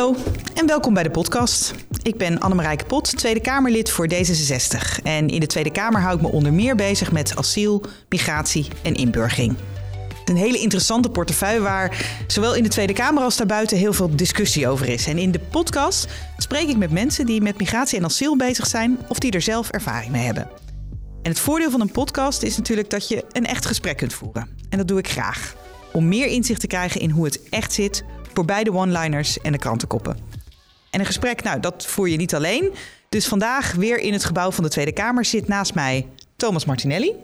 Hallo en welkom bij de podcast. Ik ben Annemarijke Pot, Tweede Kamerlid voor D66. En in de Tweede Kamer hou ik me onder meer bezig met asiel, migratie en inburgering. Een hele interessante portefeuille waar zowel in de Tweede Kamer als daarbuiten heel veel discussie over is. En in de podcast spreek ik met mensen die met migratie en asiel bezig zijn of die er zelf ervaring mee hebben. En het voordeel van een podcast is natuurlijk dat je een echt gesprek kunt voeren. En dat doe ik graag. Om meer inzicht te krijgen in hoe het echt zit voor beide one-liners en de krantenkoppen. En een gesprek, nou, dat voer je niet alleen. Dus vandaag weer in het gebouw van de Tweede Kamer zit naast mij Thomas Martinelli.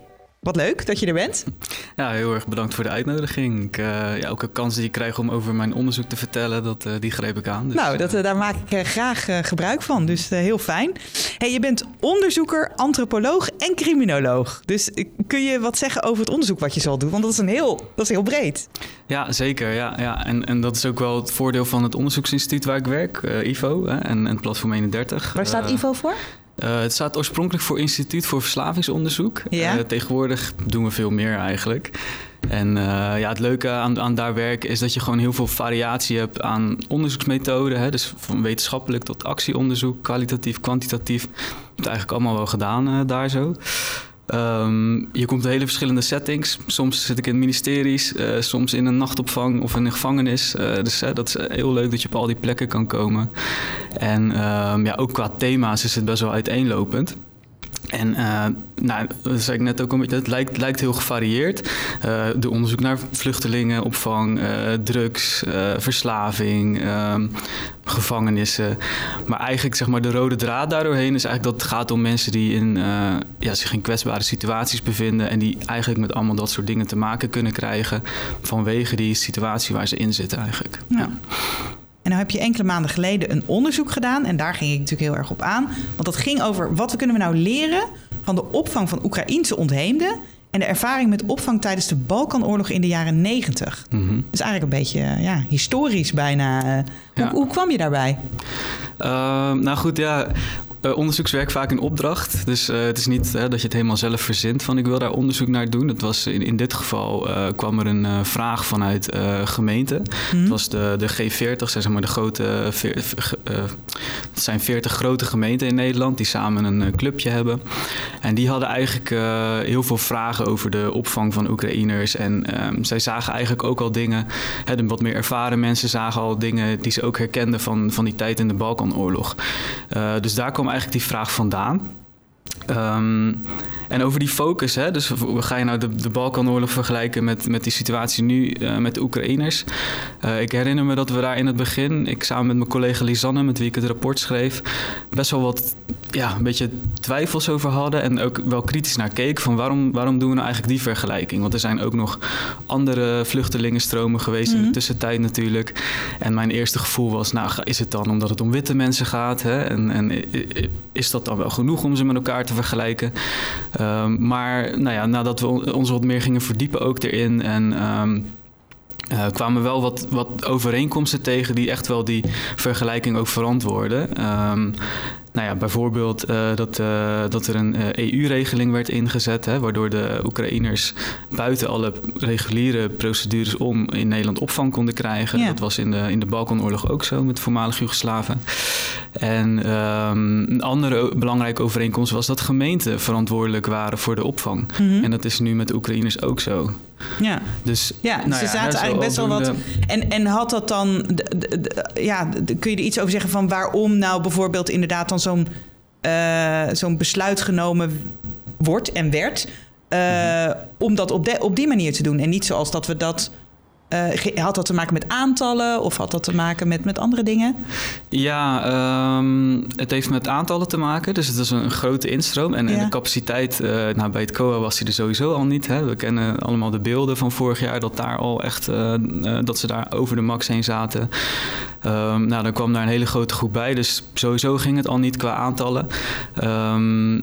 Wat leuk dat je er bent. Ja, heel erg bedankt voor de uitnodiging. Ik, uh, ja, elke kans die ik krijg om over mijn onderzoek te vertellen, dat, uh, die greep ik aan. Dus, nou, dat, uh, daar maak ik graag gebruik van, dus heel fijn. Hey, je bent onderzoeker, antropoloog en criminoloog. Dus kun je wat zeggen over het onderzoek wat je zal doen? Want dat is, een heel, dat is heel breed. Ja, zeker. Ja, ja. En, en dat is ook wel het voordeel van het onderzoeksinstituut waar ik werk, IVO en, en Platform 31. Waar staat IVO voor? Uh, het staat oorspronkelijk voor Instituut voor Verslavingsonderzoek. Ja? Uh, tegenwoordig doen we veel meer eigenlijk. En uh, ja, het leuke aan, aan, daar werken is dat je gewoon heel veel variatie hebt aan onderzoeksmethoden. Hè? Dus van wetenschappelijk tot actieonderzoek, kwalitatief, kwantitatief. Dat is eigenlijk allemaal wel gedaan daar zo. Um, je komt in hele verschillende settings. Soms zit ik in ministeries, uh, soms in een nachtopvang of in een gevangenis. Uh, dus uh, dat is heel leuk dat je op al die plekken kan komen. En um, ja, ook qua thema's is het best wel uiteenlopend. En uh, nou, dat zei ik net ook een beetje, het lijkt, lijkt heel gevarieerd. Uh, de onderzoek naar vluchtelingenopvang, uh, drugs, verslaving, ehm, gevangenissen. Maar eigenlijk zeg maar de rode draad daardoorheen is eigenlijk dat het gaat om mensen die in, ja, zich in kwetsbare situaties bevinden. En die eigenlijk met allemaal dat soort dingen te maken kunnen krijgen vanwege die situatie waar ze in zitten eigenlijk. Ja. ja. En nou heb je enkele maanden geleden een onderzoek gedaan. En daar ging ik natuurlijk heel erg op aan. Want dat ging over wat kunnen we nou leren van de opvang van Oekraïense ontheemden. En de ervaring met opvang tijdens de Balkanoorlog in de jaren negentig. Mm -hmm. Dus eigenlijk een beetje ja, historisch bijna. Hoe, ja. hoe kwam je daarbij? Uh, nou goed, ja. Uh, onderzoekswerk vaak in opdracht. Dus uh, het is niet uh, dat je het helemaal zelf verzint van ik wil daar onderzoek naar doen. Het was in, in dit geval kwam er een vraag vanuit gemeenten. Mm. Het was de, de G40, zeg maar de grote. Het zijn 40 grote gemeenten in Nederland die samen een clubje hebben. En die hadden eigenlijk heel veel vragen over de opvang van Oekraïners. En ehm, zij zagen eigenlijk ook al dingen. Hè, de wat meer ervaren mensen zagen al dingen die ze ook herkenden van, van die tijd in de Balkanoorlog. dus daar kwam eigenlijk die vraag vandaan. Um, en over die focus, hè, dus ga je nou de, de Balkanoorlog vergelijken met, met die situatie nu uh, met de Oekraïners. Uh, ik herinner me dat we daar in het begin, ik samen met mijn collega Lisanne, met wie ik het rapport schreef, best wel wat, ja, een beetje twijfels over hadden en ook wel kritisch naar keken van waarom, waarom doen we nou eigenlijk die vergelijking? Want er zijn ook nog andere vluchtelingenstromen geweest in de tussentijd natuurlijk. En mijn eerste gevoel was, nou, is het dan omdat het om witte mensen gaat? Hè? En, en is dat dan wel genoeg om ze met elkaar te vergelijken? Um, maar nou ja, nadat we ons wat meer gingen verdiepen ook erin en um, uh, kwamen wel wat, wat overeenkomsten tegen die echt wel die vergelijking ook verantwoorden. Um, nou ja, bijvoorbeeld uh, dat, uh, dat er een EU-regeling werd ingezet, hè, waardoor de Oekraïners buiten alle reguliere procedures om in Nederland opvang konden krijgen. Ja. Dat was in de, in de Balkanoorlog ook zo met voormalig Joegoslaven. En um, een andere belangrijke overeenkomst was dat gemeenten verantwoordelijk waren voor de opvang. Mm -hmm. En dat is nu met de Oekraïners ook zo. Ja, dus, ja, nou ze ja, zaten eigenlijk best wel wat. En, en had dat dan. Ja, kun je er iets over zeggen van waarom nou bijvoorbeeld inderdaad dan zo'n uh, zo'n besluit genomen wordt en werd. Uh. Om dat op, de, op die manier te doen. En niet zoals dat we dat uh, had dat te maken met aantallen of had dat te maken met, met andere dingen? Ja, um, het heeft met aantallen te maken. Dus het is een grote instroom. En, ja. en de capaciteit, uh, nou, bij het COA was die er sowieso al niet. Hè. We kennen allemaal de beelden van vorig jaar dat daar al echt uh, dat ze daar over de max heen zaten. Um, nou, dan kwam daar een hele grote groep bij. Dus sowieso ging het al niet qua aantallen. Um,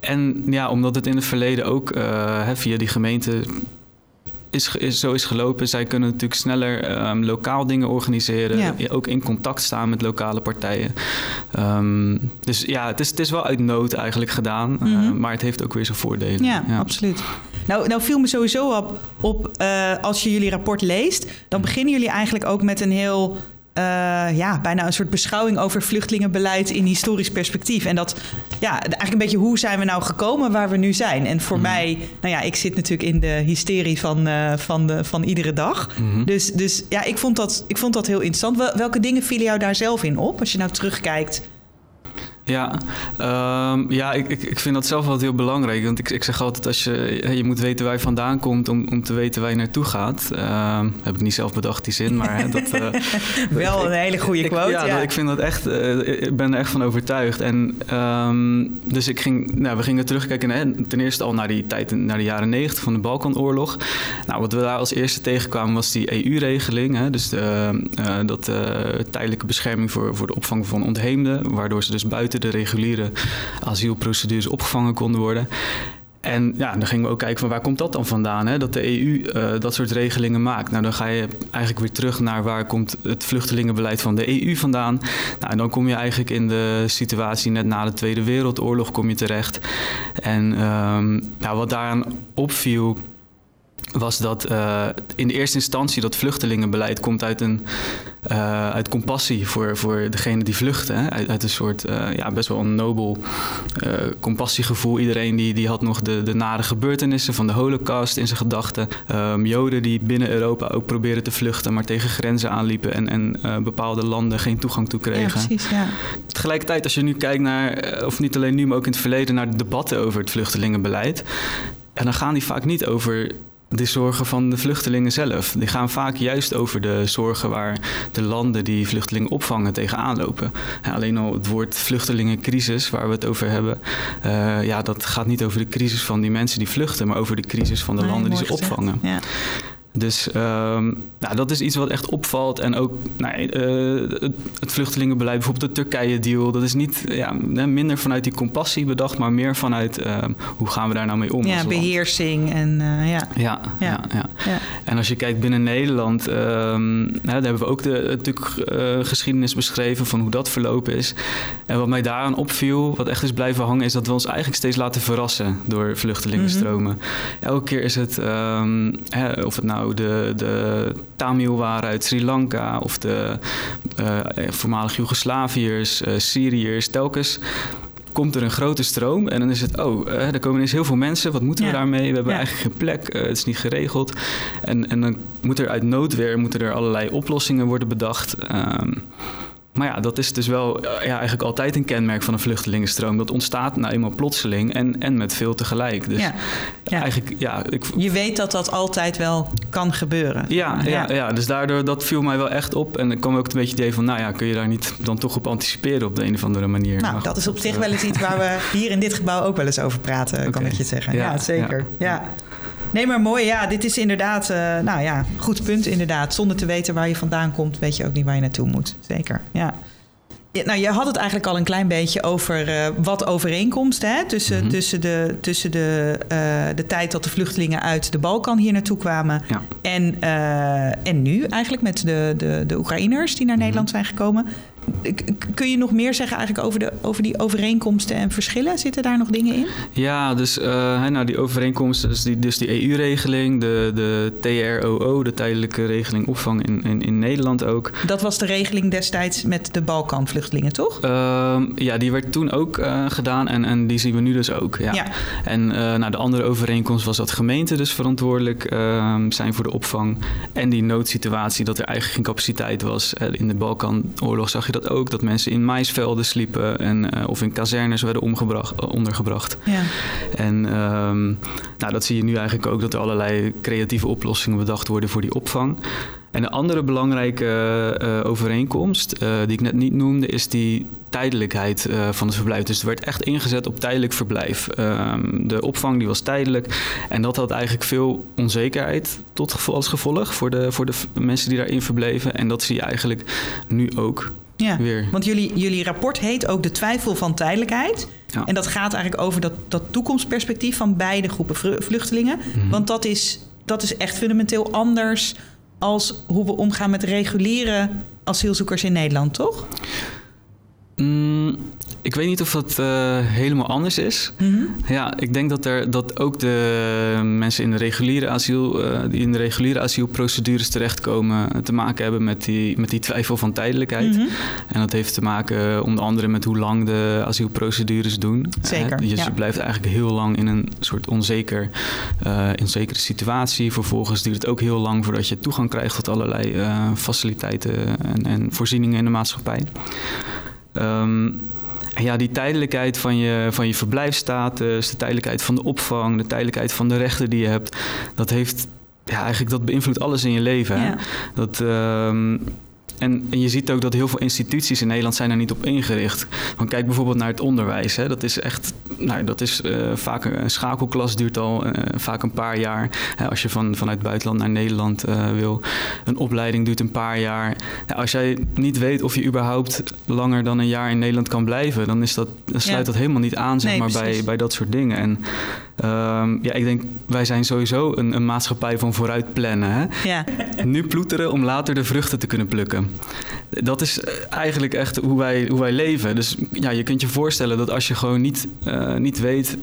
en ja, omdat het in het verleden ook via die gemeente is, is, zo is gelopen. Zij kunnen natuurlijk sneller um, lokaal dingen organiseren. Ja. Ook in contact staan met lokale partijen. Um, dus ja, het is, het is wel uit nood eigenlijk gedaan. Mm -hmm. uh, maar het heeft ook weer zijn voordelen. Ja, ja. absoluut. Nou, nou viel me sowieso op, op uh, als je jullie rapport leest... dan beginnen jullie eigenlijk ook met een heel... ja, bijna een soort beschouwing over vluchtelingenbeleid in historisch perspectief. En dat, ja, eigenlijk een beetje hoe zijn we nou gekomen waar we nu zijn. En voor mhm. mij, nou ja, ik zit natuurlijk in de hysterie van, van, de, van iedere dag. Mhm. Dus, dus ja, ik vond, dat, ik vond dat heel interessant. Welke dingen vielen jou daar zelf in op als je nou terugkijkt? Ja, um, ja ik, ik, ik vind dat zelf wel heel belangrijk. Want ik, ik zeg altijd, als je, je moet weten waar je vandaan komt om, om te weten waar je naartoe gaat. Uh, heb ik niet zelf bedacht, die zin, maar... Hè, dat, uh, wel een hele goede quote, ja, ik vind dat echt... Uh, ik ben er echt van overtuigd. En um, dus ik ging, nou, we gingen terugkijken hè, ten eerste al naar die tijd, naar de jaren negentig van de Balkanoorlog. Nou, wat we daar als eerste tegenkwamen was die EU-regeling. Dus de, uh, dat tijdelijke bescherming voor, voor de opvang van ontheemden, waardoor ze dus buiten de reguliere asielprocedures opgevangen konden worden. En ja, dan gingen we ook kijken van waar komt dat dan vandaan, hè? dat de EU uh, dat soort regelingen maakt. Nou, dan ga je eigenlijk weer terug naar waar komt het vluchtelingenbeleid van de EU vandaan. Nou, en dan kom je eigenlijk in de situatie net na de Tweede Wereldoorlog kom je terecht. En um, nou, wat daaraan opviel was dat uh, in de eerste instantie dat vluchtelingenbeleid komt uit een uh, uit compassie voor, voor degene die vluchten. Hè? Uit, uit, een soort uh, ja, best wel een nobel compassiegevoel. Iedereen die, die had nog de, de nare gebeurtenissen van de holocaust in zijn gedachten. Um, Joden die binnen Europa ook probeerden te vluchten, maar tegen grenzen aanliepen en, en bepaalde landen geen toegang toe kregen. Ja, precies, ja. Tegelijkertijd, als je nu kijkt naar, of niet alleen nu, maar ook in het verleden, naar de debatten over het vluchtelingenbeleid. En dan gaan die vaak niet over de zorgen van de vluchtelingen zelf. Die gaan vaak juist over de zorgen waar de landen die vluchtelingen opvangen tegenaan lopen. alleen al het woord vluchtelingencrisis, waar we het over hebben, uh, ja, dat gaat niet over de crisis van die mensen die vluchten, maar over de crisis van de landen die ze opvangen. Ja. Dus um, nou, dat is iets wat echt opvalt. En ook nou, uh, het, het, vluchtelingenbeleid, bijvoorbeeld de Turkije-deal, dat is niet ja, minder vanuit die compassie bedacht, maar meer vanuit uh, hoe gaan we daar nou mee om? Ja, beheersing en uh, ja. Ja, ja. Ja, ja. En als je kijkt binnen Nederland, um, daar hebben we ook de natuurlijk, geschiedenis beschreven van hoe dat verlopen is. En wat mij daaraan opviel, wat echt is blijven hangen, is dat we ons eigenlijk steeds laten verrassen door vluchtelingenstromen. Mm -hmm. Elke keer is het, um, hè, of het nou nou de, de Tamil waren uit Sri Lanka of de uh, voormalig Joegoslaviërs, uh, Syriërs, telkens komt er een grote stroom en dan is het, oh, er komen ineens heel veel mensen, wat moeten we daarmee? We hebben eigenlijk geen plek, uh, het is niet geregeld. En, en dan moet er uit noodweer moeten er allerlei oplossingen worden bedacht. Um, maar ja, dat is dus wel ja, eigenlijk altijd een kenmerk van een vluchtelingenstroom. Dat ontstaat nou eenmaal plotseling en, en met veel tegelijk. Dus ja. eigenlijk, ja, ik... Je weet dat dat altijd wel kan gebeuren. Ja, ja. ja, dus daardoor dat viel mij wel echt op. En ik kwam ook een beetje het idee van, nou ja, kun je daar niet dan toch op anticiperen op de een of andere manier? Nou, dat is op zich wel eens iets waar we hier in dit gebouw ook wel eens over praten, kan ik je zeggen. Ja, zeker. ja. Nee, maar mooi. Ja, dit is inderdaad, uh, nou ja, goed punt inderdaad. Zonder te weten waar je vandaan komt, weet je ook niet waar je naartoe moet. Zeker, ja. nou, je had het eigenlijk al een klein beetje over uh, wat overeenkomsten hè, tussen, mm -hmm. tussen, de, tussen de, uh, de tijd dat de vluchtelingen uit de Balkan hier naartoe kwamen ja. en, en nu eigenlijk met de, de, de Oekraïners die naar mm -hmm. Nederland zijn gekomen. Kun je nog meer zeggen eigenlijk over, de, over die overeenkomsten en verschillen? Zitten daar nog dingen in? Ja, dus uh, nou, die overeenkomsten, dus die, dus die EU-regeling, de, de TROO, de tijdelijke regeling opvang in, in, in, Nederland ook. Dat was de regeling destijds met de Balkanvluchtelingen, toch? Uh, ja, die werd toen ook uh, gedaan en, en die zien we nu dus ook. Ja. ja. En eh, nou, de andere overeenkomst was dat gemeenten dus verantwoordelijk ehm, zijn voor de opvang. En die noodsituatie dat er eigenlijk geen capaciteit was. in de Balkanoorlog zag je dat ook, dat mensen in maisvelden sliepen en, uh, of in kazernes werden omgebracht, eh, ondergebracht. Ja. En um, nou, dat zie je nu eigenlijk ook, dat er allerlei creatieve oplossingen bedacht worden voor die opvang. En een andere belangrijke uh, overeenkomst, uh, die ik net niet noemde, is die tijdelijkheid uh, van het verblijf. Dus er werd echt ingezet op tijdelijk verblijf. Um, de opvang die was tijdelijk. En dat had eigenlijk veel onzekerheid tot als gevolg voor de, voor de mensen die daarin verbleven. En dat zie je eigenlijk nu ook. Ja, weer. want jullie, jullie rapport heet ook de twijfel van tijdelijkheid. Ja. En dat gaat eigenlijk over dat, dat toekomstperspectief van beide groepen vluchtelingen. Mm -hmm. Want dat is, dat is echt fundamenteel anders als hoe we omgaan met reguliere asielzoekers in Nederland, toch? Mm, ik weet niet of dat uh, helemaal anders is. Mhm. Ja, ik denk dat, er, dat ook de mensen in de reguliere asiel, uh, die in de reguliere asielprocedures terechtkomen, te maken hebben met die, met die twijfel van tijdelijkheid. Mhm. En dat heeft te maken onder andere met hoe lang de asielprocedures doen. Zeker. dus ja. je blijft eigenlijk heel lang in een soort onzeker, onzekere situatie. Vervolgens duurt het ook heel lang voordat je toegang krijgt tot allerlei faciliteiten en, en voorzieningen in de maatschappij. Um, ja, die tijdelijkheid van je, van je verblijfsstatus, de tijdelijkheid van de opvang, de tijdelijkheid van de rechten die je hebt, dat heeft ja, eigenlijk dat beïnvloedt alles in je leven. Ja. Dat, um, en, en, je ziet ook dat heel veel instituties in Nederland zijn er niet op ingericht. Want kijk bijvoorbeeld naar het onderwijs. Hè. Dat is echt, nou, dat is uh, vaak een schakelklas duurt al uh, vaak een paar jaar. Hè, als je van, vanuit het buitenland naar Nederland uh, wil. Een opleiding duurt een paar jaar. Ja, als jij niet weet of je überhaupt langer dan een jaar in Nederland kan blijven, dan, is dat, dan sluit Ja. dat helemaal niet aan zeg Nee, maar, bij, precies. bij dat soort dingen. En um, ja, ik denk, wij zijn sowieso een, een maatschappij van vooruit plannen. Hè? Ja. Nu ploeteren om later de vruchten te kunnen plukken. Dat is eh, eigenlijk echt hoe wij, hoe wij leven. Dus ja, je kunt je voorstellen dat als je gewoon niet, uh, niet weet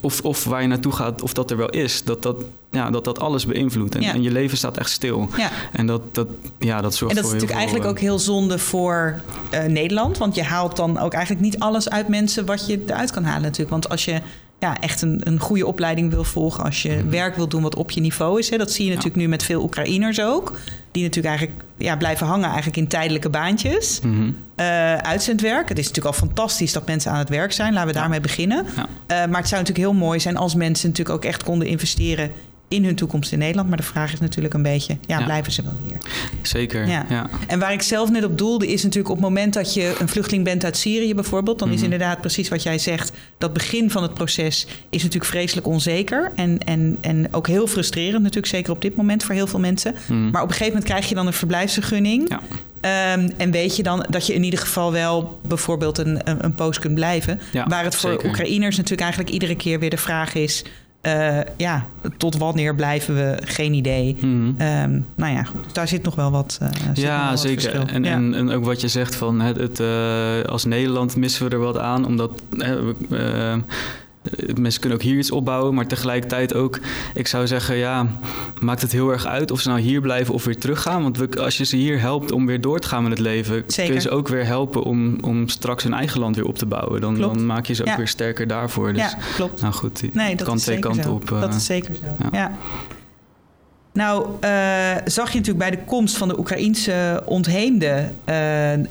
of, of waar je naartoe gaat, of dat er wel is, dat dat, ja, dat, dat alles beïnvloedt. En, Ja. en je leven staat echt stil. Ja. En dat, dat, ja, dat zorgt En dat is voor natuurlijk veel, eigenlijk ook heel zonde voor eh, Nederland. Want je haalt dan ook eigenlijk niet alles uit mensen wat je eruit kan halen natuurlijk. Want als je ja, echt een, een goede opleiding wil volgen, als je werk wil doen wat op je niveau is. Hè, dat zie je natuurlijk nu met veel Oekraïners ook. Die natuurlijk eigenlijk ja, blijven hangen eigenlijk in tijdelijke baantjes. Mhm. Eh, uitzendwerk. Het is natuurlijk al fantastisch dat mensen aan het werk zijn. Laten we daarmee beginnen. Ja. Eh, maar het zou natuurlijk heel mooi zijn als mensen natuurlijk ook echt konden investeren in hun toekomst in Nederland. Maar de vraag is natuurlijk een beetje, ja, Ja. blijven ze wel hier? Zeker, Ja. ja. En waar ik zelf net op doelde, is natuurlijk op het moment dat je een vluchteling bent uit Syrië bijvoorbeeld, dan is Mhm. inderdaad precies wat jij zegt. Dat begin van het proces is natuurlijk vreselijk onzeker. En, en, en ook heel frustrerend, natuurlijk, zeker op dit moment voor heel veel mensen. Mhm. Maar op een gegeven moment krijg je dan een verblijfsvergunning. Ja. Ehm, en weet je dan dat je in ieder geval wel bijvoorbeeld een, een, een post kunt blijven. Ja, waar het voor zeker. Oekraïners natuurlijk eigenlijk iedere keer weer de vraag is. Eh, ja, tot wanneer blijven we? Geen idee. Mhm. Ehm, nou ja, goed, daar zit nog wel wat. wel Ja, wat zeker. En, Ja. en, en ook wat je zegt van het, het, eh, als Nederland missen we er wat aan, omdat mensen kunnen ook hier iets opbouwen, maar tegelijkertijd ook, ik zou zeggen, ja, maakt het heel erg uit of ze nou hier blijven of weer teruggaan. Want we, als je ze hier helpt om weer door te gaan met het leven, Zeker. kun je ze ook weer helpen om, om straks hun eigen land weer op te bouwen. Dan, dan maak je ze ook Ja. weer sterker daarvoor. Dus, ja, klopt. nou goed, Nee, dat kan twee kanten zo. op. eh, dat is zeker zo. Ja. ja. Nou, eh, zag je natuurlijk bij de komst van de Oekraïense ontheemden eh,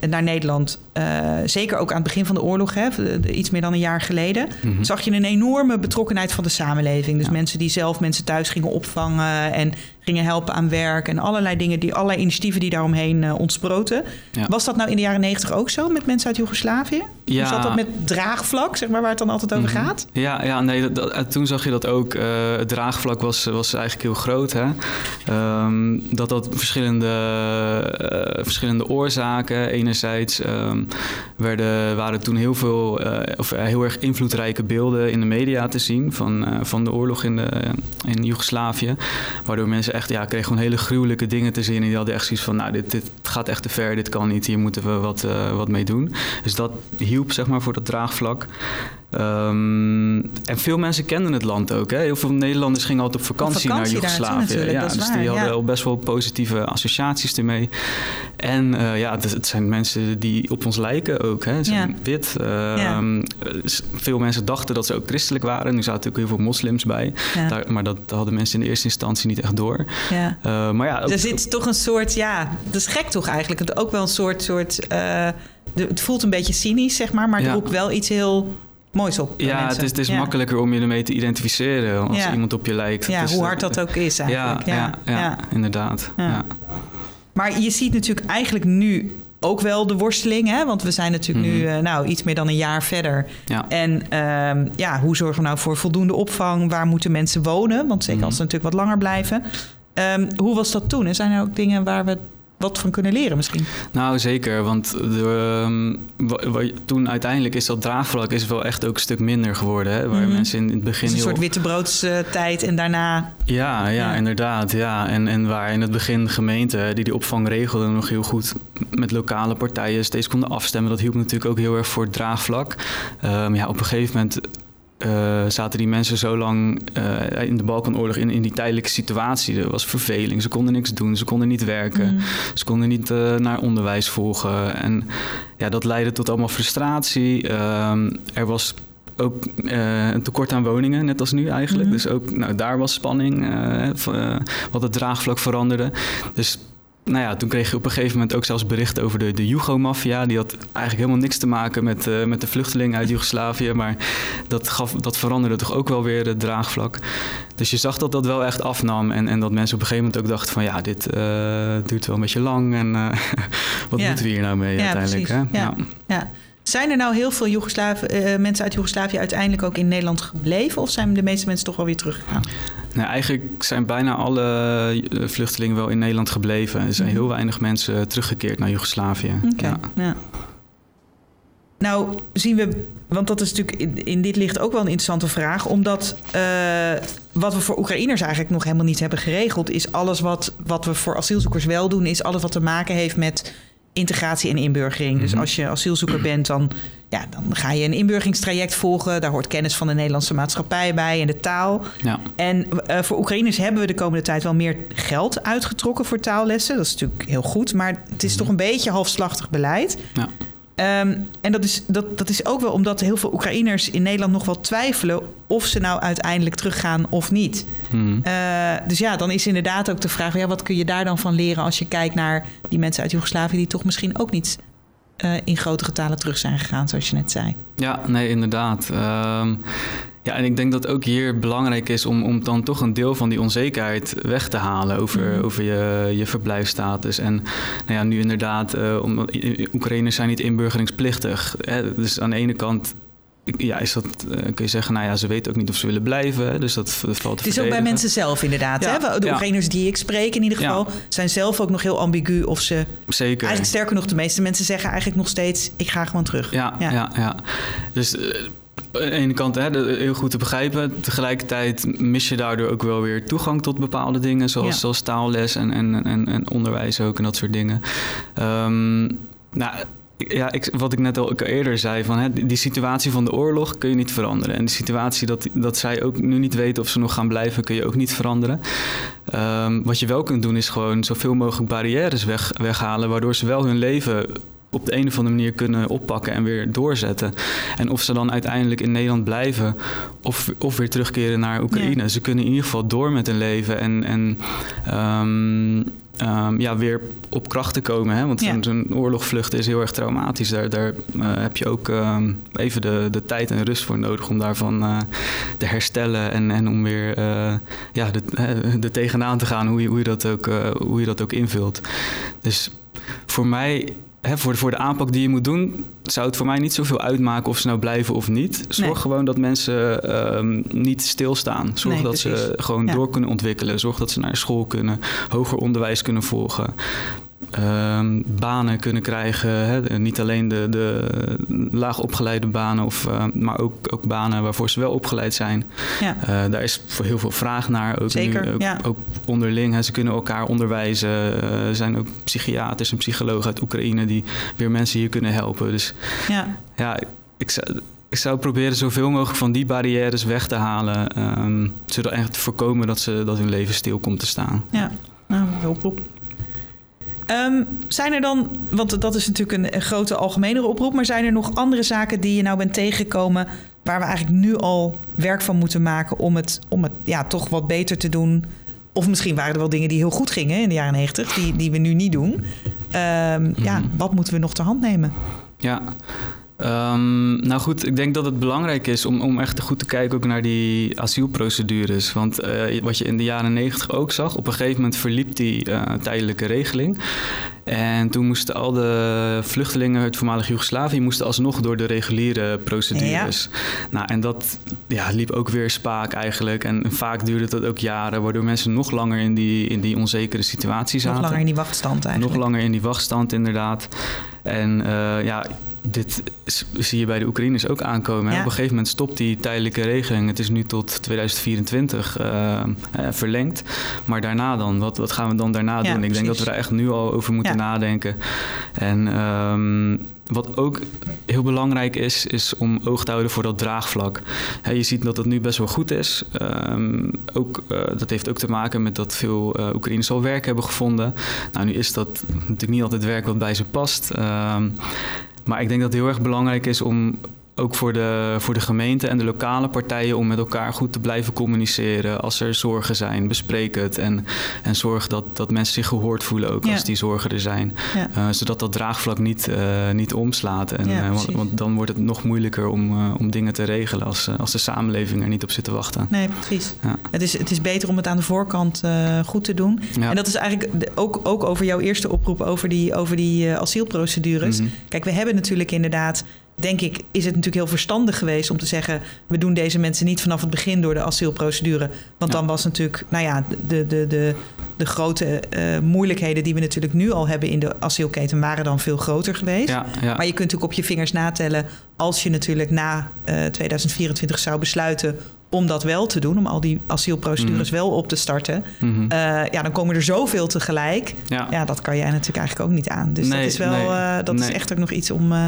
naar Nederland, eh, zeker ook aan het begin van de oorlog, hè, iets meer dan een jaar geleden, mhm. zag je een enorme betrokkenheid van de samenleving. Dus Ja. mensen die zelf mensen thuis gingen opvangen en gingen helpen aan werk en allerlei dingen, die, allerlei initiatieven die daaromheen eh ontsproten. Ja. Was dat nou in de jaren negentig ook zo met mensen uit Joegoslavië? Ja. Hoe zat dat met draagvlak, zeg maar, waar het dan altijd over Mhm. gaat? Ja, ja nee, dat, dat- en toen zag je dat ook. eh, het draagvlak was, was eigenlijk heel groot. Hè? Ehm, dat had verschillende, eh, verschillende oorzaken. Enerzijds ehm, werden, waren toen heel veel, eh, of eh, heel erg invloedrijke beelden in de media te zien van, eh, van de oorlog in, de, in Joegoslavië. Waardoor mensen echt, ja, kregen gewoon hele gruwelijke dingen te zien. En die hadden echt zoiets van, nou, dit, dit gaat echt te ver, dit kan niet, hier moeten we wat, wat mee doen. Dus dat hielp, zeg maar, voor dat draagvlak. Ehm, en veel mensen kenden het land ook. Hè? Heel veel Nederlanders gingen altijd op vakantie, vakantie naar Joegoslavië. ja, dus waar, die hadden ja. al best wel positieve associaties ermee. En eh, ja, het, het zijn mensen die op ons lijken ook. Hè? Ze zijn Ja. wit. Ehm, Veel mensen dachten dat ze ook christelijk waren. Nu zaten ook heel veel moslims bij. Daar, maar dat hadden mensen in de eerste instantie niet echt door. Eh, maar ja, ook- Er zit toch een soort, ja, dat is gek toch eigenlijk. Het ook wel een soort, soort eh, het voelt een beetje cynisch, zeg maar, maar er Ja. roept wel iets heel moois op. ja, mensen. het is, het is Ja. makkelijker om je ermee te identificeren als Ja. iemand op je lijkt. Ja, hoe eh, hard dat ook is Ja, eigenlijk. ja, ja, inderdaad. Maar je ziet natuurlijk eigenlijk nu ook wel de worsteling, hè? want we zijn natuurlijk nu Mhm. eh, nou, iets meer dan een jaar verder. Ja. En ehm, ja, hoe zorgen we nou voor voldoende opvang? Waar moeten mensen wonen? Want zeker Mhm. als ze natuurlijk wat langer blijven. Ehm, hoe was dat toen? Er zijn er ook dingen waar we wat van kunnen leren misschien. Nou, zeker. Want de, um, toen uiteindelijk is dat draagvlak is wel echt ook een stuk minder geworden. Hè? Waar mm mensen in het begin. Dus een heel... soort wittebroodstijd en daarna. Ja, ja, ja, inderdaad. Ja. En, en waar in het begin gemeenten die die opvang regelden nog heel goed met lokale partijen steeds konden afstemmen. Dat hielp natuurlijk ook heel erg voor het draagvlak. Um, ja, op een gegeven moment uh, zaten die mensen zo lang uh, in de Balkanoorlog in, in die tijdelijke situatie. Er was verveling, ze konden niks doen, ze konden niet werken, mm. ze konden niet uh, naar onderwijs volgen. En ja, dat leidde tot allemaal frustratie. er was ook een tekort aan woningen, net als nu eigenlijk. Mm. Dus ook nou, daar was spanning, wat het draagvlak veranderde. Dus nou ja, toen kreeg je op een gegeven moment ook zelfs berichten over de, de Jugo-maffia. Die had eigenlijk helemaal niks te maken met, uh, met de vluchtelingen uit Joegoslavië. Maar dat, gaf, dat veranderde toch ook wel weer het draagvlak. Dus je zag dat dat wel echt afnam. En, en dat mensen op een gegeven moment ook dachten van... ja, dit uh, duurt wel een beetje lang. En uh, wat ja. moeten we hier nou mee ja, uiteindelijk? Hè? Ja. ja. Zijn er nou heel veel Joegoslav mensen uit Joegoslavië uiteindelijk ook in Nederland gebleven? Of zijn de meeste mensen toch wel weer teruggegaan? Nou, eigenlijk zijn bijna alle eh, vluchtelingen wel in Nederland gebleven. Er zijn mhm. heel weinig mensen teruggekeerd naar Joegoslavië. Okay. Ja. Nou, zien we, want dat is natuurlijk in, dit licht ook wel een interessante vraag, omdat uh, wat we voor Oekraïners eigenlijk nog helemaal niet hebben geregeld, is alles wat, wat we voor asielzoekers wel doen, is alles wat te maken heeft met integratie en inburgering. Dus mhm. als je asielzoeker bent, dan, ja, dan ga je een inburgeringstraject volgen. Daar hoort kennis van de Nederlandse maatschappij bij en de taal. Ja. En uh, voor Oekraïners hebben we de komende tijd wel meer geld uitgetrokken voor taallessen. Dat is natuurlijk heel goed, maar het is mhm. toch een beetje halfslachtig beleid. Ja. Um, en dat is, dat, dat is ook wel omdat heel veel Oekraïners in Nederland nog wel twijfelen of ze nou uiteindelijk teruggaan of niet. Hmm. Uh, dus ja, dan is inderdaad ook de vraag: ja, wat kun je daar dan van leren als je kijkt naar die mensen uit Joegoslavië die toch misschien ook niet uh, in grote getalen terug zijn gegaan, zoals je net zei? Ja, nee, inderdaad. Um, ja, en ik denk dat ook hier belangrijk is om, om dan toch een deel van die onzekerheid weg te halen over, mm. over je, je verblijfstatus. En nou ja, nu inderdaad, uh, omdat Oekraïners zijn niet inburgeringsplichtig. Hè, dus aan de ene kant ja, is dat, uh, kun je zeggen, nou ja, ze weten ook niet of ze willen blijven. Dus dat, valt te Het is ook bij mensen zelf inderdaad. Ja, hè? De ja. Oekraïners die ik spreek in ieder geval... zijn zelf ook nog heel ambigu of ze... Zeker. Eigenlijk sterker nog, de meeste mensen zeggen eigenlijk nog steeds... ik ga gewoon terug. Ja, ja. ja, Dus... Aan de ene kant hè, heel goed te begrijpen. Tegelijkertijd mis je daardoor ook wel weer toegang tot bepaalde dingen, zoals, zoals taalles en, en, en, en, onderwijs ook en dat soort dingen. Um, nou, ja, ik, wat ik net al eerder zei, van, hè, die situatie van de oorlog kun je niet veranderen. En de situatie dat, dat zij ook nu niet weten of ze nog gaan blijven, kun je ook niet veranderen. Um, wat je wel kunt doen, is gewoon zoveel mogelijk barrières weg, weghalen, waardoor ze wel hun leven op de een of andere manier kunnen oppakken en weer doorzetten. En of ze dan uiteindelijk in Nederland blijven of, of weer terugkeren naar Oekraïne. Ze kunnen in ieder geval door met hun leven en, en um, um, ja, weer op kracht te komen. Hè? Want zo'n oorlogvlucht is heel erg traumatisch. Daar, daar uh, heb je ook um, even de, de tijd en rust voor nodig om daarvan uh, te herstellen en, en om weer uh, ja, de, de tegenaan te gaan hoe je, hoe, je dat ook, hoe je dat ook invult. Dus voor mij Hè, voor, voor de aanpak die je moet doen, zou het voor mij niet zoveel uitmaken of ze nou blijven of niet. Zorg gewoon dat mensen um, niet stilstaan. Zorg dat ze gewoon door kunnen ontwikkelen. Zorg dat ze naar school kunnen, hoger onderwijs kunnen volgen. Um, banen kunnen krijgen. Hè? Niet alleen de, de laag opgeleide banen, of, uh, maar ook, ook banen waarvoor ze wel opgeleid zijn. Ja. Uh, daar is voor heel veel vraag naar. Ook Zeker, nu, ook, ja. ook onderling. Hè? Ze kunnen elkaar onderwijzen. Er zijn ook psychiaters en psychologen uit Oekraïne die weer mensen hier kunnen helpen. Dus ja, ja ik zou ik zou proberen zoveel mogelijk van die barrières weg te halen. Um, zodat echt te voorkomen dat, ze, dat hun leven stil komt te staan. Ja, nou, oproep. Um, zijn er dan, want dat is natuurlijk een, grote algemenere oproep, maar zijn er nog andere zaken die je nou bent tegengekomen waar we eigenlijk nu al werk van moeten maken om het, om het ja, toch wat beter te doen? Of misschien waren er wel dingen die heel goed gingen in de jaren negentig, die, die we nu niet doen. Um, Ja, mhm. wat moeten we nog ter hand nemen? Ja, Um, nou goed, ik denk dat het belangrijk is om, om echt goed te kijken ook naar die asielprocedures. Want uh, wat je in de jaren negentig ook zag, op een gegeven moment verliep die uh, tijdelijke regeling. En toen moesten al de vluchtelingen uit voormalig Joegoslavië moesten alsnog door de reguliere procedures. Ja. Nou, en dat ja, liep ook weer spaak eigenlijk. En vaak duurde dat ook jaren, waardoor mensen nog langer in die, in die onzekere situatie zaten. Nog langer in die wachtstand eigenlijk. Nog langer in die wachtstand, inderdaad. En uh, ja, dit zie je bij de Oekraïners ook aankomen. Ja. Op een gegeven moment stopt die tijdelijke regeling. Het is nu tot 2024 uh, uh, verlengd. Maar daarna dan? Wat, wat gaan we dan daarna ja, doen? Ik precies. denk dat we daar echt nu al over moeten ja. nadenken. En um, wat ook heel belangrijk is, is om oog te houden voor dat draagvlak. Je ziet dat het nu best wel goed is. Um, ook, uh, dat heeft ook te maken met dat veel uh, Oekraïners al werk hebben gevonden. Nou, nu is dat natuurlijk niet altijd werk wat bij ze past. Um, maar ik denk dat het heel erg belangrijk is om ook voor de, voor de gemeente en de lokale partijen om met elkaar goed te blijven communiceren. Als er zorgen zijn, bespreek het. En, en zorg dat, dat mensen zich gehoord voelen ook ja. als die zorgen er zijn. Ja. Uh, zodat dat draagvlak niet, uh, niet omslaat. En, ja, uh, want, want, dan wordt het nog moeilijker om, om dingen te regelen als, als de samenleving er niet op zit te wachten. Nee, precies. Het, is, het is beter om het aan de voorkant goed te doen. En dat is eigenlijk ook, ook over jouw eerste oproep over die, over die asielprocedures. Mm -hmm. Kijk, we hebben natuurlijk inderdaad denk ik, is het natuurlijk heel verstandig geweest om te zeggen: we doen deze mensen niet vanaf het begin door de asielprocedure. Want ja. dan was natuurlijk, nou ja, de, de, de, de grote uh, moeilijkheden die we natuurlijk nu al hebben in de asielketen waren dan veel groter geweest. Ja, ja. Maar je kunt natuurlijk op je vingers natellen als je natuurlijk na uh, 2024 zou besluiten om dat wel te doen, om al die asielprocedures mm. wel op te starten. Mm -hmm. uh, ja, dan komen er zoveel tegelijk. Ja. ja, dat kan jij natuurlijk eigenlijk ook niet aan. Dus nee, dat is wel, nee, uh, dat nee. is echt ook nog iets om uh,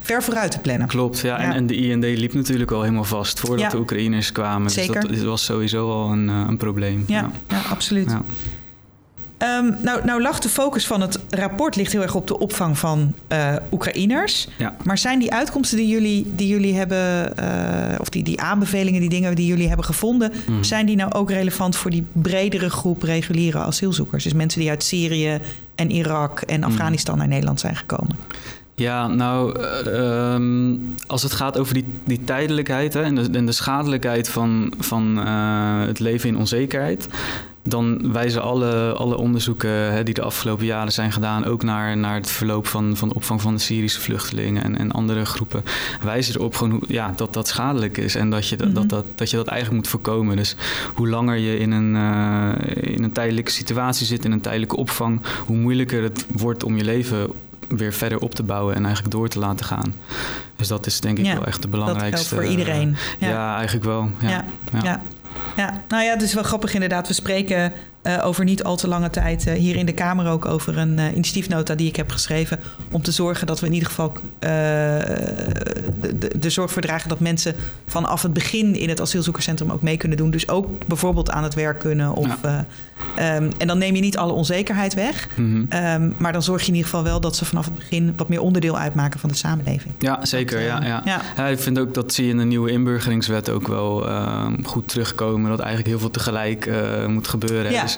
ver vooruit te plannen. Klopt, ja. ja. En, en, de IND liep natuurlijk al helemaal vast voordat ja. de Oekraïners kwamen. Zeker. Dus dat was sowieso al een, een probleem. Ja, ja. absoluut. Um, nou, nou lag de focus van het rapport ligt heel erg op de opvang van uh, Oekraïners. Ja. Maar zijn die uitkomsten die jullie, die jullie hebben, uh, of die, die aanbevelingen, die dingen die jullie hebben gevonden, mm. zijn die nou ook relevant voor die bredere groep reguliere asielzoekers? Dus mensen die uit Syrië en Irak en Afghanistan mm. naar Nederland zijn gekomen? Ja, nou, uh, um, als het gaat over die, die tijdelijkheid hè, en, de, en de schadelijkheid van, van uh, het leven in onzekerheid, dan wijzen alle, alle onderzoeken hè, die de afgelopen jaren zijn gedaan ook naar, naar het verloop van, van de opvang van de Syrische vluchtelingen en, en andere groepen, wijzen erop gewoon, ja, dat dat schadelijk is en dat je, mm -hmm. dat, dat, dat je dat eigenlijk moet voorkomen. Dus hoe langer je in een, uh, in een tijdelijke situatie zit, in een tijdelijke opvang, hoe moeilijker het wordt om je leven weer verder op te bouwen en eigenlijk door te laten gaan. Dus dat is denk ik ja, wel echt de belangrijkste. Dat voor iedereen. Ja, ja eigenlijk wel. Ja. Ja. Ja. nou ja, het is wel grappig inderdaad. We spreken uh, over niet al te lange tijd uh, hier in de Kamer ook over een uh, initiatiefnota die ik heb geschreven. Om te zorgen dat we in ieder geval de, de, zorg voor dragen dat mensen vanaf het begin in het asielzoekerscentrum ook mee kunnen doen. Dus ook bijvoorbeeld aan het werk kunnen. Of, ja. um, en dan neem je niet alle onzekerheid weg. Mm -hmm. um, maar dan zorg je in ieder geval wel dat ze vanaf het begin wat meer onderdeel uitmaken van de samenleving. Ja, zeker. Dat, ja, ja. Ja. ja, ik vind ook dat zie je in de nieuwe inburgeringswet ook wel goed terugkomen. Dat eigenlijk heel veel tegelijk moet gebeuren. Ja. Dus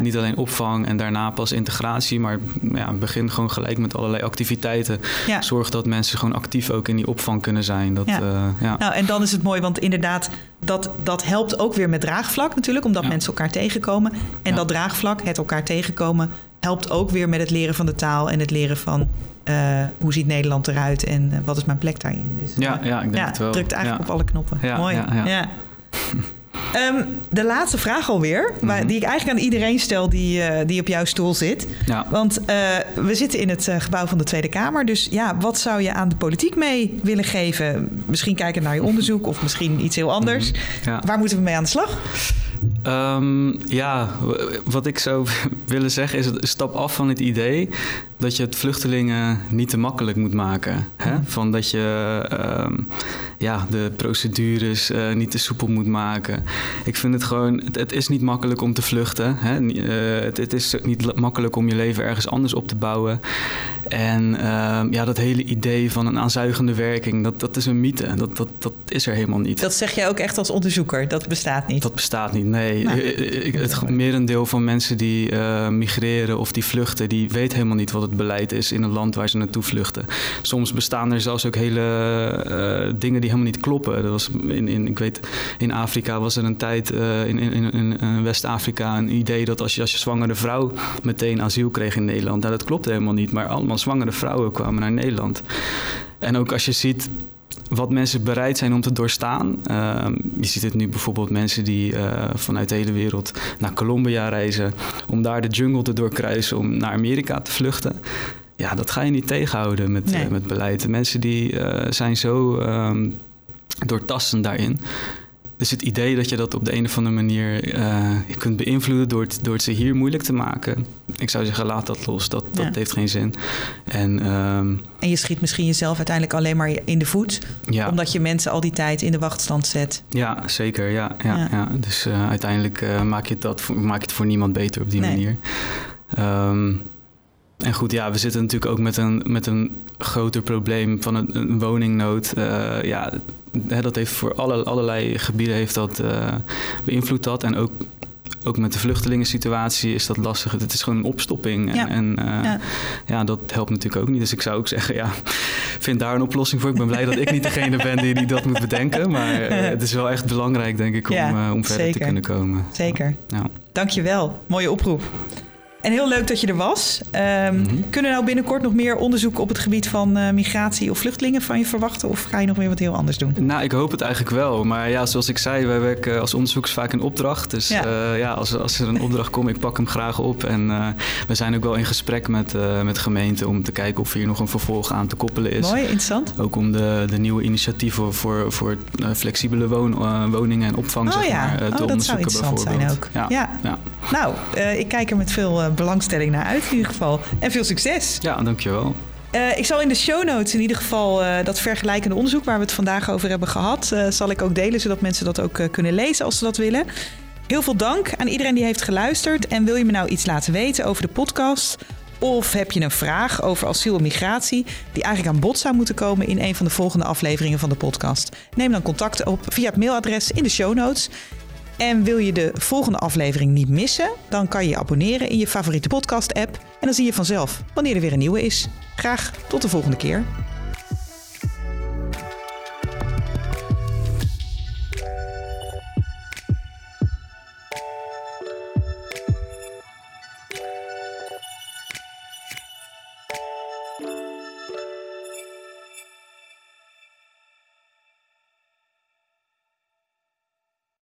niet, alleen opvang en daarna pas integratie, maar ja, begin gewoon gelijk met allerlei activiteiten. Zorg dat mensen gewoon actief ook in die opvang kunnen zijn. Dat. Uh, ja. Nou, en dan is het mooi, want inderdaad, dat, dat helpt ook weer met draagvlak natuurlijk, omdat mensen elkaar tegenkomen. En dat draagvlak, het elkaar tegenkomen, helpt ook weer met het leren van de taal en het leren van uh, hoe ziet Nederland eruit en uh, wat is mijn plek daarin. Dus, ja, ja, ik denk ja, het wel. drukt eigenlijk op alle knoppen. Mooi. ja. Um, de laatste vraag alweer, mm -hmm. die ik eigenlijk aan iedereen stel die, uh, die op jouw stoel zit. Ja. Want uh, we zitten in het uh, gebouw van de Tweede Kamer. Dus ja, wat zou je aan de politiek mee willen geven? Misschien kijken naar je onderzoek of misschien iets heel anders. Mm -hmm. ja. Waar moeten we mee aan de slag? Um, ja, wat ik zou willen zeggen is: stap af van het idee dat je het vluchtelingen niet te makkelijk moet maken. Hè? Van dat je, um, ja, de procedures uh, niet te soepel moet maken. Ik vind het gewoon, het, het is niet makkelijk om te vluchten. Hè? Uh, het, het, is niet makkelijk om je leven ergens anders op te bouwen. En ehm, ja, dat hele idee van een aanzuigende werking, dat, dat is een mythe. Dat, dat, dat is er helemaal niet. Dat zeg jij ook echt als onderzoeker, dat bestaat niet? Dat bestaat niet, nee. Nou, het merendeel van mensen die uh, migreren of die vluchten, die weet helemaal niet wat het beleid is in een land waar ze naartoe vluchten. Soms bestaan er zelfs ook hele dingen die helemaal niet kloppen. Dat was in, in, ik weet, in Afrika was er een tijd, uh, in, in, in West-Afrika, een idee dat als je als je zwangere vrouw meteen asiel kreeg in Nederland. Nou, dat klopt helemaal niet, maar allemaal zwangere vrouwen kwamen naar Nederland. En ook als je ziet wat mensen bereid zijn om te doorstaan. Uh, je ziet het nu bijvoorbeeld mensen die uh, vanuit de hele wereld naar Colombia reizen om daar de jungle te doorkruisen om naar Amerika te vluchten. Ja, dat ga je niet tegenhouden met, nee. uh, met beleid. De mensen die eh, zijn zo um, doortastend daarin. Dus het idee dat je dat op de een of andere manier uh, kunt beïnvloeden door het, door het ze hier moeilijk te maken. Ik zou zeggen, laat dat los. Dat, dat heeft geen zin. En, um, en je schiet misschien jezelf uiteindelijk alleen maar in de voet. Ja. Omdat je mensen al die tijd in de wachtstand zet. Ja, zeker. Ja, ja, ja. ja. Dus uh, uiteindelijk uh, maak, je dat, maak je het voor niemand beter op die nee. manier. Um, en goed, ja, we zitten natuurlijk ook met een, met een groter probleem van een, een woningnood. Ja, hè, dat heeft voor alle, allerlei gebieden heeft dat uh, beïnvloed dat. En ook, ook met de vluchtelingensituatie is dat lastig. Het is gewoon een opstopping. En, ja. en uh, ja. ja. dat helpt natuurlijk ook niet. Dus ik zou ook zeggen, ja, vind daar een oplossing voor. Ik ben blij dat ik niet degene ben die, die dat moet bedenken. Maar het is wel echt belangrijk, denk ik, om, ja, om verder zeker. te kunnen komen. Zeker. Ja. Dankjewel. Mooie oproep. En heel leuk dat je er was. Um. Kunnen nou binnenkort nog meer onderzoek op het gebied van uh, migratie of vluchtelingen van je verwachten? Of ga je nog weer wat heel anders doen? Nou, ik hoop het eigenlijk wel. Maar ja, zoals ik zei, wij werken als onderzoekers vaak in opdracht. Dus ja, uh, ja als, als er een opdracht komt, ik pak hem graag op. En uh, we zijn ook wel in gesprek met, met gemeenten om te kijken of hier nog een vervolg aan te koppelen is. Mooi, interessant. Ook om de, de nieuwe initiatieven voor, voor flexibele woon, woningen en opvang oh, zeg ja. maar, oh, te dat onderzoeken zou interessant bijvoorbeeld. zijn ook. Ja. ja. Nou, ik kijk er met veel belangstelling naar uit in ieder geval. En veel succes. Ja, dankjewel. Uh, ik zal in de show notes in ieder geval uh, dat vergelijkende onderzoek waar we het vandaag over hebben gehad, uh, zal ik ook delen zodat mensen dat ook kunnen lezen als ze dat willen. Heel veel dank aan iedereen die heeft geluisterd. En wil je me nou iets laten weten over de podcast? Of heb je een vraag over asiel en migratie die eigenlijk aan bod zou moeten komen in een van de volgende afleveringen van de podcast? Neem dan contact op via het mailadres in de show notes. En wil je de volgende aflevering niet missen? Dan kan je je abonneren in je favoriete podcast-app. En dan zie je vanzelf wanneer er weer een nieuwe is. Graag tot de volgende keer.